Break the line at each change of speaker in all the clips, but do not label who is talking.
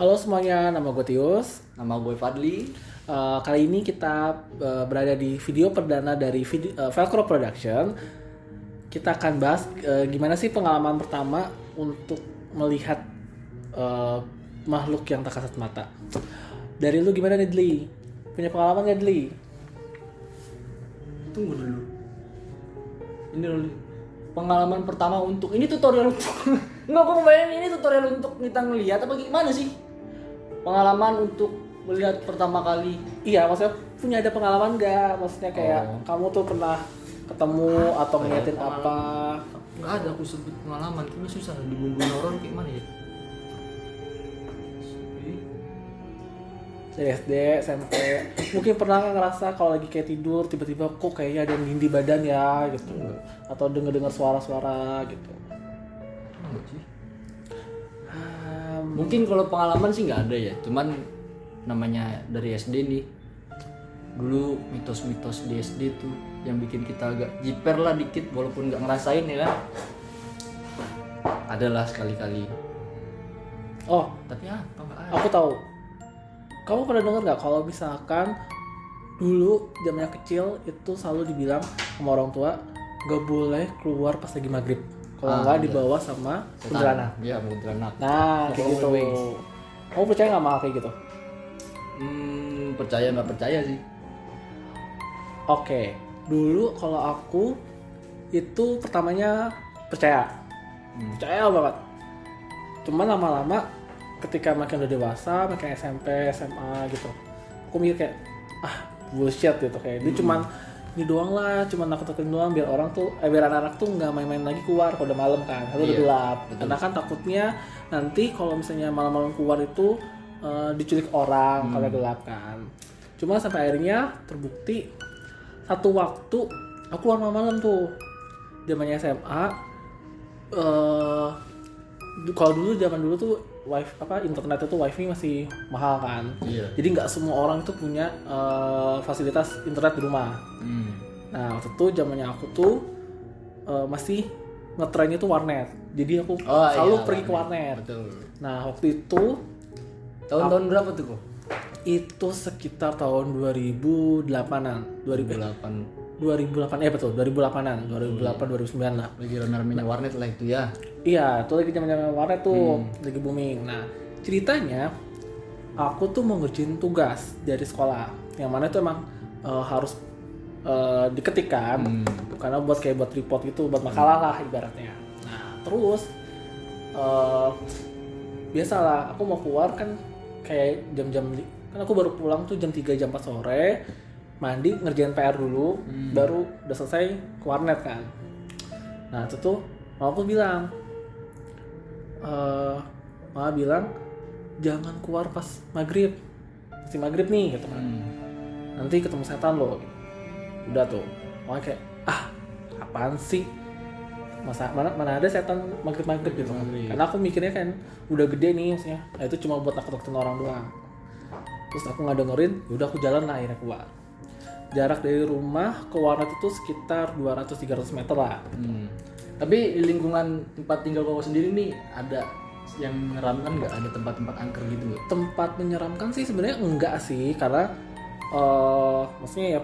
Halo semuanya, nama gue Tius.
Nama gue Fadli.
Uh, kali ini kita uh, berada di video perdana dari video, uh, Velcro Production. Kita akan bahas uh, gimana sih pengalaman pertama untuk melihat uh, makhluk yang tak kasat mata. Dari lu gimana nih Dli? Punya pengalaman gak Dli?
Tunggu dulu. Ini dulu. Pengalaman pertama untuk ini tutorial untuk Enggak, gue bayangin ini tutorial untuk kita ngelihat apa gimana sih? Pengalaman untuk melihat pertama kali.
Iya, maksudnya punya ada pengalaman gak? Maksudnya kayak
Oh.
kamu tuh pernah ketemu atau ngeliatin apa?
Enggak ada aku sebut pengalaman, kayaknya susah dibumbuin orang kayak mana ya?
dari SD, SMP mungkin pernah nggak ngerasa kalau lagi kayak tidur tiba-tiba kok kayaknya ada yang dinding badan ya gitu atau denger-dengar suara-suara gitu. Hmm,
Mungkin kalau pengalaman sih nggak ada ya, cuman namanya dari SD nih. Dulu mitos-mitos di SD tuh yang bikin kita agak jiper lah dikit walaupun nggak ngerasain ya kan. Adalah sekali-kali.
oh
Tapi apa nggak ada?
aku tahu kamu pernah dengar nggak kalau misalkan dulu zamannya kecil itu selalu dibilang sama orang tua nggak boleh keluar pas lagi maghrib kalau
Ah,
nggak
iya.
dibawa sama kuntilanak
Iya, kuntilanak.
nah kayak gitu
Always.
kamu percaya nggak sama kayak gitu
Hmm, percaya nggak percaya sih?
Oke, dulu kalau aku itu pertamanya percaya,
Hmm.
percaya banget. Cuman lama-lama ketika makin udah dewasa, makin SMP, SMA gitu, aku mikir kayak ah bullshit gitu kayak dia cuman ini doang lah, cuman aku takutin doang biar orang tuh, eh, biar anak-anak tuh nggak main-main lagi keluar kalau udah malam kan, kalau udah
Iya,
gelap. Karena kan takutnya nanti kalau misalnya malam-malam keluar itu eh, diculik orang kalau gelap kan. Cuma sampai akhirnya terbukti satu waktu aku keluar malam tuh zamannya SMA eh du- kalau dulu zaman dulu tuh wifi apa internet itu wifi masih mahal kan
Iya.
jadi nggak semua orang itu punya eh, fasilitas internet di rumah
Hmm.
nah waktu itu zamannya aku tuh eh, masih ngetrennya tuh warnet jadi aku
Oh,
selalu
iya,
pergi ke warnet
Betul.
nah waktu itu
Tahun-tahun berapa tuh kok?
itu sekitar tahun 2008an 2000
2008
2008 eh betul 2008an 2008 2009 lah.
Lagi rame-ramenya warnet lah itu ya.
iya itu lagi zaman warnet tuh lagi booming. Nah ceritanya aku tuh mau ngerjain tugas dari sekolah. Yang mana itu emang eh, harus eh, diketik kan. Karena buat kayak buat report gitu buat makalah lah ibaratnya. Nah terus eh biasalah aku mau keluar kan kayak jam-jam kan aku baru pulang tuh jam 3 jam 4 sore mandi ngerjain PR dulu baru udah selesai ke warnet kan. Nah itu tuh mama aku bilang eh mama bilang jangan keluar pas maghrib. Pasti maghrib nih gitu kan
Hmm.
nanti ketemu setan loh udah tuh makanya kayak ah apaan sih? Masa mana mana ada setan maghrib maghrib gitu kan?
Maghrib.
karena aku mikirnya kan udah gede nih maksudnya. Nah itu cuma buat nakut nakutin orang doang. Terus aku nggak dengerin yaudah aku jalan lah akhirnya keluar jarak dari rumah ke warnet itu sekitar 200-300 meter lah
Hmm. Tapi di lingkungan tempat tinggal kau sendiri nih ada yang menyeramkan nggak? Ada tempat-tempat angker gitu
tempat menyeramkan sih sebenarnya enggak sih karena eh maksudnya ya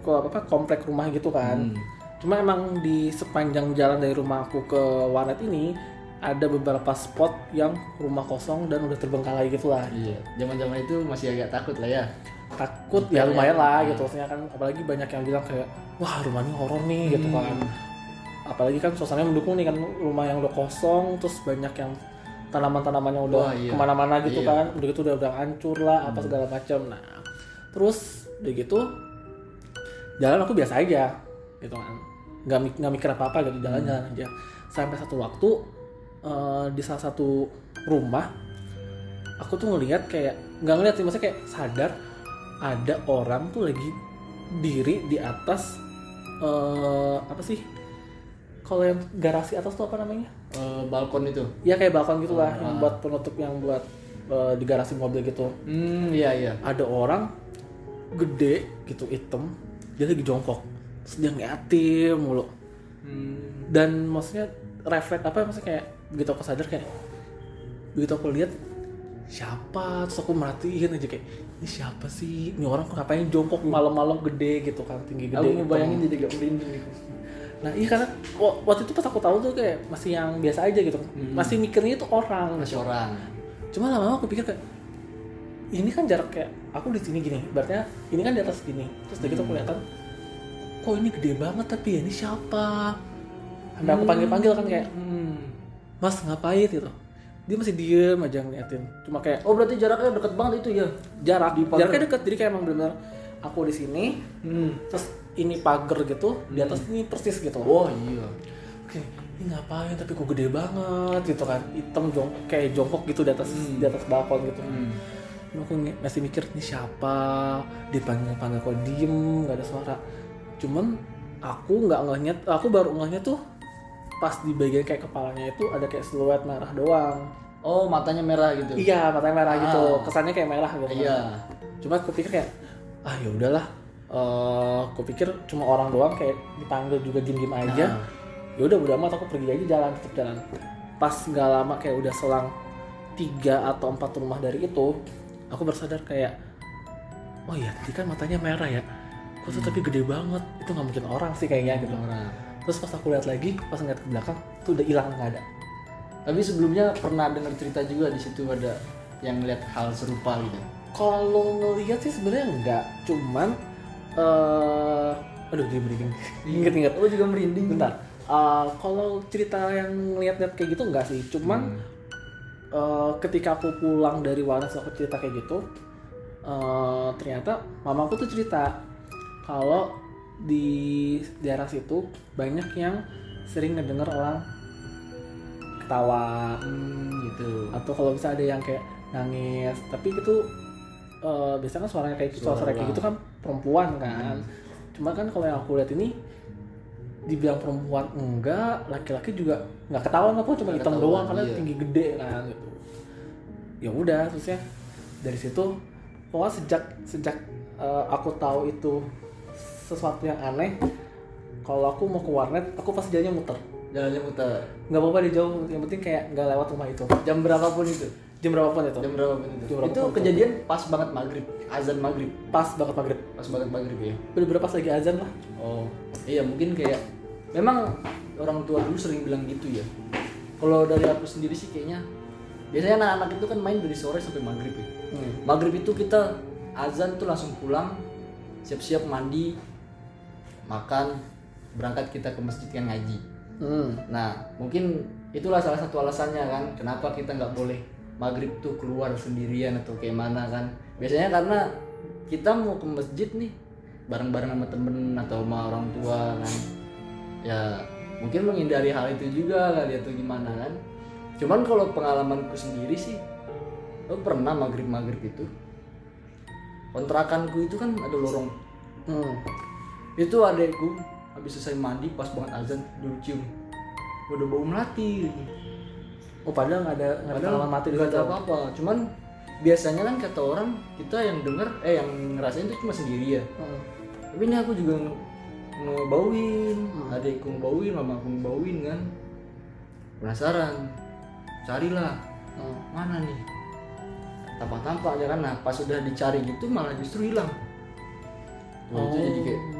kok apa komplek rumah gitu kan
Hmm.
cuma emang di sepanjang jalan dari rumahku ke warnet ini ada beberapa spot yang rumah kosong dan udah terbengkalai gitu lah
Iya. Zaman-zaman itu masih agak takut lah ya.
Takut ya lumayan lah gitu maksudnya kan apalagi banyak yang bilang kayak wah rumahnya horor nih gitu kan. Apalagi kan suasananya mendukung nih kan rumah yang udah kosong terus banyak yang tanaman-tanamannya udah
Wah, iya.
ke mana-mana gitu
Iya.
kan udah gitu udah udah hancur lah apa segala macam nah terus udah gitu jalan aku biasa aja gitu kan. Nggak nggak mikir apa apa gitu jalan-jalan aja. Sampai satu waktu eh, di salah satu rumah aku tuh ngelihat kayak nggak ngeliat sih maksudnya kayak sadar ada orang tuh lagi diri di atas eh apa sih? Kalau yang garasi atas tuh apa namanya?
Eh, balkon itu.
ya kayak balkon gitulah yang buat penutup yang buat eh, di garasi mobil gitu.
Hmm, iya iya.
ada orang gede gitu hitam dia lagi jongkok. Terus dia ngeliatin mulu.
Hmm.
dan maksudnya refleks apa maksudnya kayak begitu aku sadar kayak begitu aku lihat siapa? Terus aku merhatiin aja kayak ini siapa sih? Ini orang ngapain jongkok malam-malam gede gitu kan tinggi gede
Aku
hitam.
ngebayangin jadi gak merinding gitu.
nah iya karena wa- waktu itu pas aku tahu tuh kayak masih yang biasa aja gitu masih mikirnya itu orang.
Masih orang.
cuma lama-lama aku pikir kayak ini kan jarak kayak aku di sini gini berarti ini kan di atas gini. Terus dari gitu aku kelihatan kok ini gede banget tapi ya ini siapa? Sampai aku panggil-panggil kan kayak
Hmm.
mas ngapain? gitu dia masih diem aja ngeliatin. Cuma kayak
Oh berarti jaraknya deket banget itu ya?
jarak
Di pagar.
jaraknya deket. Jadi kayak emang benar aku di sini
Hmm.
terus ini pagar gitu di atas ini persis gitu
Oh iya.
oke ini ngapain? Tapi kok gede banget gitu kan. Hitam jong kayak jongkok gitu di atas di atas balkon gitu.
Hmm.
Cuma aku masih mikir ini siapa? Dipanggil panggil kok diem. Nggak ada suara. Cuman aku nggak ngehnya aku baru ngehnya tuh pas di bagian kayak kepalanya itu ada kayak siluet merah doang
Oh matanya merah gitu?
iya matanya merah gitu
Ah.
kesannya kayak merah gitu kan.
Iya.
cuma aku pikir kayak ah ya udahlah Eh, aku pikir cuma orang doang kayak dipanggil juga diem-diem aja ya udah udah amat aku pergi aja jalan tetap jalan pas nggak lama kayak udah selang tiga atau empat rumah dari itu aku bersadar kayak oh iya tadi kan matanya merah ya kok tuh tapi gede banget itu nggak mungkin orang sih kayaknya gitu
Orang.
Terus pas aku lihat lagi pas ngeliat ke belakang tuh udah hilang nggak ada.
Tapi sebelumnya pernah dengar cerita juga di situ ada yang lihat hal serupa gitu.
kalau ngelihat sih sebenarnya enggak cuman eh aduh dia merinding. Inget-inget
Oh juga merinding.
bentar. Eh, kalau cerita yang lihat-lihat kayak gitu enggak sih cuman eh, ketika aku pulang dari Wanes aku cerita kayak gitu eh, ternyata mamaku tuh cerita kalau di daerah situ banyak yang sering ngedenger orang ketawa.
Hmm, gitu.
atau kalau bisa ada yang kayak nangis. Tapi itu eh, biasanya kan suaranya kayak gitu suara, kayak gitu kan perempuan kan. Cuma kan kalau yang aku lihat ini dibilang perempuan enggak laki-laki juga nggak ketahuan apa cuma hitam doang karena
iya.
tinggi gede kan. Gitu ya udah terusnya dari situ pokoknya sejak sejak eh, aku tahu itu sesuatu yang aneh kalau aku mau ke warnet aku pasti jalannya muter
Jalannya muter.
nggak apa-apa di jauh yang penting kayak nggak lewat rumah itu
Jam berapapun itu.
jam berapapun itu
Jam berapapun itu.
Jam berapapun
itu
itu.
kejadian pas banget maghrib. Azan maghrib.
pas banget maghrib
Pas banget maghrib ya.
bener-bener pas lagi azan lah
Oh, iya mungkin kayak memang orang tua dulu sering bilang gitu ya. Kalau dari aku sendiri sih kayaknya biasanya anak-anak itu kan main dari sore sampai maghrib ya. Maghrib itu kita azan tuh langsung pulang, siap-siap mandi, makan, berangkat kita ke masjid kan ngaji.
Hmm.
Nah, mungkin itulah salah satu alasannya kan kenapa kita nggak boleh maghrib tuh keluar sendirian atau kayak mana kan. Biasanya karena kita mau ke masjid nih bareng-bareng sama temen atau sama orang tua kan. Ya mungkin menghindari hal itu juga kali atau gimana kan. Cuman kalau pengalamanku sendiri sih, lo pernah maghrib-maghrib itu kontrakanku itu kan ada lorong
Hmm.
Itu adekku habis selesai mandi pas banget azan dulu cium. Udah bau melati
Oh padahal nggak ada nggak ada pengalaman mati
nggak
situ.
ada apa-apa. Cuman biasanya kan kata orang kita yang denger eh yang ngerasain itu cuma sendiri ya.
Hmm.
tapi ini aku juga nge- ngebauin
Hmm.
adekku ngebauin mama aku ngebauin kan. Penasaran carilah.
Hmm.
mana nih? Tampak-tampak ya kan. Nah pas sudah dicari gitu malah justru hilang. Wah, itu jadi kayak wih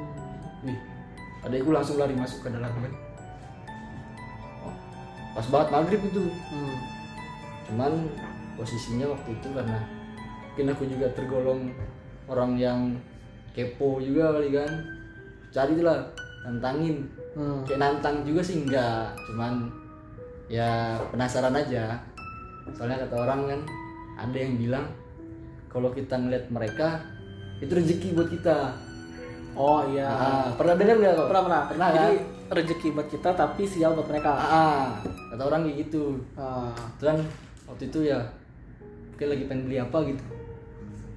adekku langsung lari masuk ke dalam kan? Oh, pas banget maghrib itu.
Hmm.
cuman posisinya waktu itu karena mungkin aku juga tergolong orang yang kepo juga kali kan. Cari lah nantangin.
Hmm.
kayak nantang juga sih enggak cuman ya penasaran aja. Soalnya kata orang kan ada yang bilang kalau kita ngeliat mereka itu rezeki buat kita
Oh iya.
Ah, pernah dengar nggak kok
Pernah pernah.
pernah
Jadi
kan
rezeki buat kita tapi sial buat mereka.
ah, kata orang kayak gitu
Ah.
Itu kan waktu itu ya mungkin lagi pengen beli apa gitu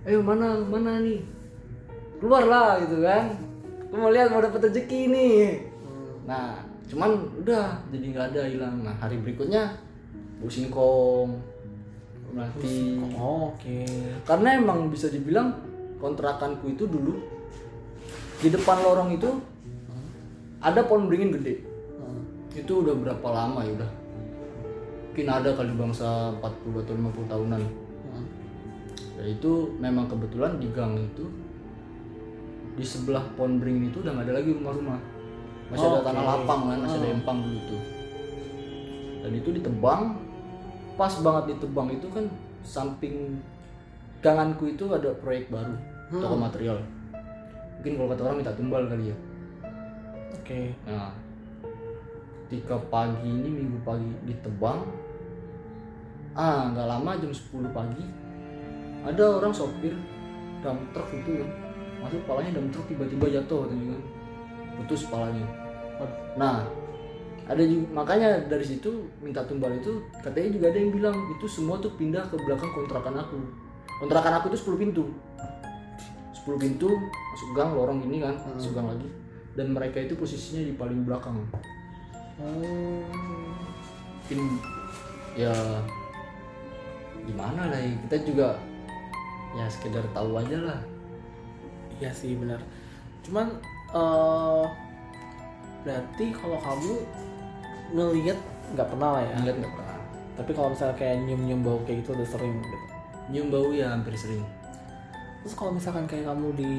ayo mana mana nih keluar lah gitu kan aku mau lihat mau dapat rezeki nih
Hmm.
nah cuman udah jadi nggak ada hilang nah hari berikutnya bau singkong melati
Oh, Oke.
karena emang bisa dibilang kontrakanku itu dulu di depan lorong itu ada pohon beringin gede
Hmm.
itu udah berapa lama ya udah mungkin ada kali bangsa 40 atau 50 tahunan
Hmm.
ya itu memang kebetulan di gang itu di sebelah pohon beringin itu udah nggak ada lagi rumah-rumah masih
Oh,
ada tanah lapang kan masih ada
Hmm.
empang dulu tuh dan itu ditebang pas banget ditebang itu kan samping ganganku itu ada proyek baru
Hmm.
toko material mungkin kalau kata orang minta tumbal kali ya
oke
Nah, ketika pagi ini minggu pagi ditebang, ah nggak lama jam 10 pagi ada orang sopir dump truck itu kan masuk palanya dump truck tiba-tiba jatuh katanya kan putus palanya. Nah ada juga makanya dari situ minta tumbal itu katanya juga ada yang bilang itu semua tuh pindah ke belakang kontrakan aku. Kontrakan aku itu 10 pintu. 10 pintu masuk gang lorong ini kan masuk gang lagi dan mereka itu posisinya di paling belakang
Hmm.
mungkin ya gimana lah ya kita juga ya sekedar tahu aja lah
Iya sih benar. Cuman eh berarti kalau kamu ngelihat nggak pernah lah ya.
ngeliat nggak pernah
Tapi kalau misalnya kayak nyium-nyium bau kayak gitu udah sering gitu.
nyium bau ya hampir sering
Terus kalau misalkan kayak kamu di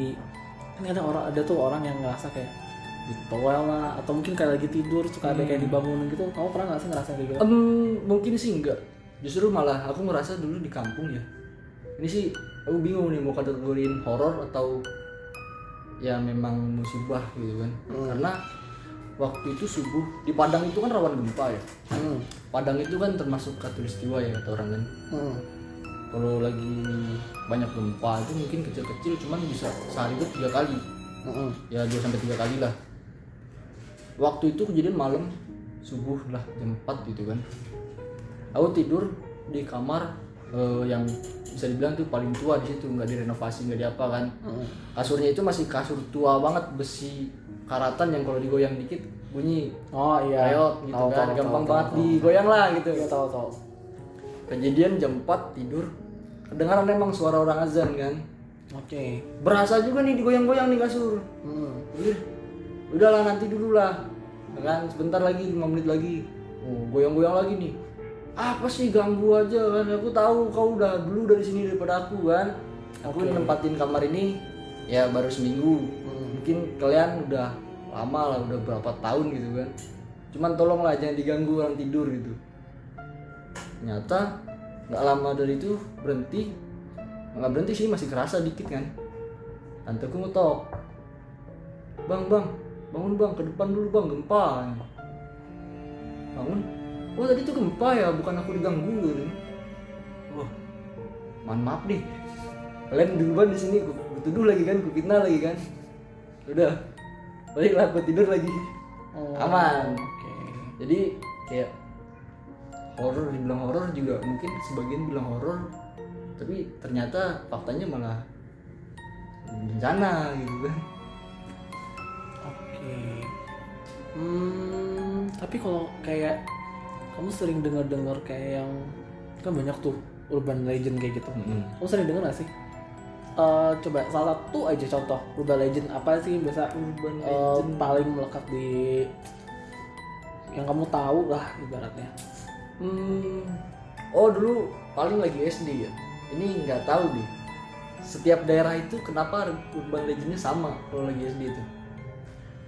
ini ada orang ada tuh orang yang ngerasa kayak di toel lah atau mungkin kayak lagi tidur suka ada kayak dibangunin gitu. Kamu pernah nggak sih ngerasa kayak gitu?
Em, mungkin sih enggak justru malah aku ngerasa dulu di kampung ya ini sih aku bingung nih mau kategoriin horor atau ya memang musibah gitu kan karena waktu itu subuh di Padang itu kan rawan gempa ya
Hmm.
Padang itu kan termasuk katulistiwa ya kata orang kan
Hmm.
Kalau lagi banyak gempa itu mungkin kecil-kecil cuman bisa sehari itu tiga kali
Hmm.
ya dua sampai tiga kali lah waktu itu kejadian malam subuh lah jam 4 gitu kan aku tidur di kamar eh, yang bisa dibilang tuh paling tua di situ nggak direnovasi nggak diapa kan
Hmm.
kasurnya itu masih kasur tua banget besi karatan yang kalau digoyang dikit bunyi
Oh iya.
reot gitu
Tahu,
kan
tahu,
gampang
tahu,
banget
tahu.
digoyang lah gitu
Iya tahu tahu.
Kejadian jam 4 tidur. Kedengaran emang suara orang azan kan?
Oke.
berasa juga nih digoyang-goyang nih kasur.
Hmm.
Udah, udahlah nanti dulu lah Ya kan? Sebentar lagi 5 menit lagi. Oh goyang-goyang lagi nih. Apa sih ganggu aja kan? Aku tahu kau udah dulu dari sini daripada aku kan? Aku
Oke.
nempatin kamar ini ya baru seminggu. Mungkin kalian udah lama lah udah berapa tahun gitu kan? Cuman tolonglah jangan diganggu orang tidur gitu ternyata nggak lama dari itu berhenti. Nggak berhenti sih masih kerasa dikit kan. Tanteku ngetok. Bang bang bangun bang ke depan dulu bang gempa. Bangun. Oh tadi itu gempa ya bukan aku diganggu gitu wah. Mohon maaf deh kalian duluan di sini ku, ku tuduh lagi kan ku fitnah lagi kan. Udah. Baliklah aku tidur lagi.
Oh,
aman.
Oke.
jadi kayak horor dibilang horor juga mungkin sebagian bilang horor tapi ternyata faktanya malah bencana gitu kan
Oke. Hmm, tapi kalau kayak kamu sering dengar-dengar kayak yang kan banyak tuh urban legend kayak gitu. Kamu sering dengar gak sih? Eh, coba salah satu aja contoh urban legend apa sih yang biasa
Urban
eh, paling melekat di yang kamu tahu lah ibaratnya.
Hmm. Oh dulu paling lagi SD ya. Ini nggak tahu deh. Setiap daerah itu kenapa urban legendnya sama kalau lagi SD itu.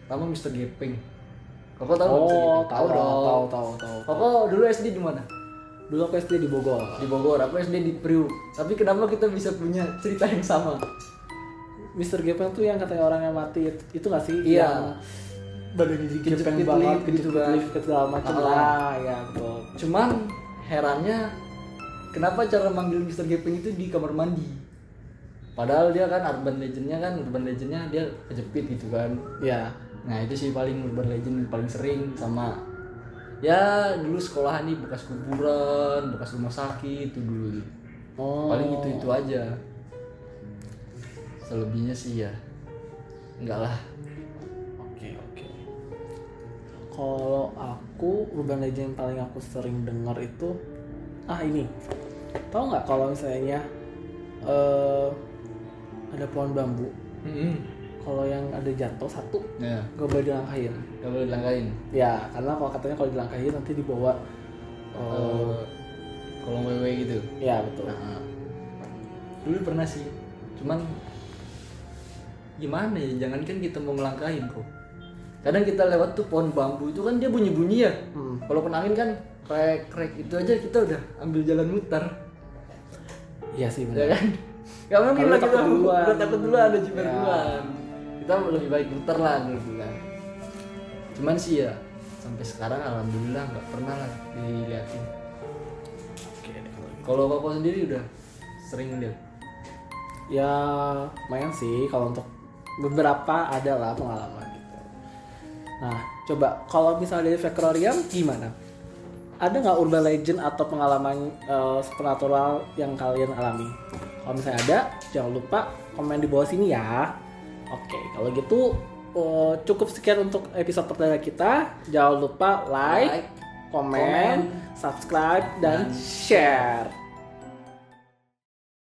Pertama Mr. Gepeng. Koko tahu nggak.
Oh, tahu dong, tahu tahu tahu.
Koko dulu SD di mana?
Dulu aku SD di Bogor.
Di Bogor. Aku SD di Priuk. Tapi kenapa kita bisa punya cerita yang sama?
Mr. Gepeng tuh yang katanya orang yang mati itu, itu gak sih?
Iya.
Yang badannya
Kejepit
digepeng
lift
banget,
gitu kan.
lift segala macam
Ah.
lah, ya betul.
Cuman herannya kenapa cara manggil Mr. Gepeng itu di kamar mandi? Padahal dia kan urban legendnya kan urban legendnya dia kejepit gitu kan.
Ya,
Nah itu sih paling urban legend yang paling sering sama ya dulu sekolahan nih bekas kuburan, bekas rumah sakit itu dulu.
oh,
Paling itu itu aja. Selebihnya sih ya enggak lah.
Kalau aku urban legend yang paling aku sering dengar itu, ah ini, tahu nggak kalau misalnya eh ada pohon bambu, kalau yang ada jatuh satu
Ya,
gak boleh dilangkahin.
nggak boleh dilangkain.
Ya, karena kalau katanya kalau dilangkahin nanti dibawa, eh,
Eh, kolong wewe gitu.
ya betul.
Nah, dulu pernah sih cuman gimana ya jangankan kita mau ngelangkahin bro kadang kita lewat tuh pohon bambu itu kan dia bunyi bunyi ya
Hmm.
kalau kena angin kan krek krek itu aja kita udah ambil jalan muter
Iya sih
ya
benar.
kan gak mungkin lah kita
duluan.
udah takut duluan ada jiper
Ya.
duluan kita lebih baik muter lah dulu kan cuman sih ya sampai sekarang alhamdulillah nggak pernah lah diliatin
deh kalau gitu.
bapak sendiri udah sering lihat
Ya lumayan sih kalau untuk beberapa ada lah pengalaman gitu. Nah, coba kalau misalnya dari Vecrorium gimana? Ada nggak urban legend atau pengalaman eh, supernatural yang kalian alami? Kalau misalnya ada, jangan lupa komen di bawah sini ya. Oke, kalau gitu eh, cukup sekian untuk episode pertama kita. Jangan lupa like,
Like,
komen,
komen,
subscribe, dan share.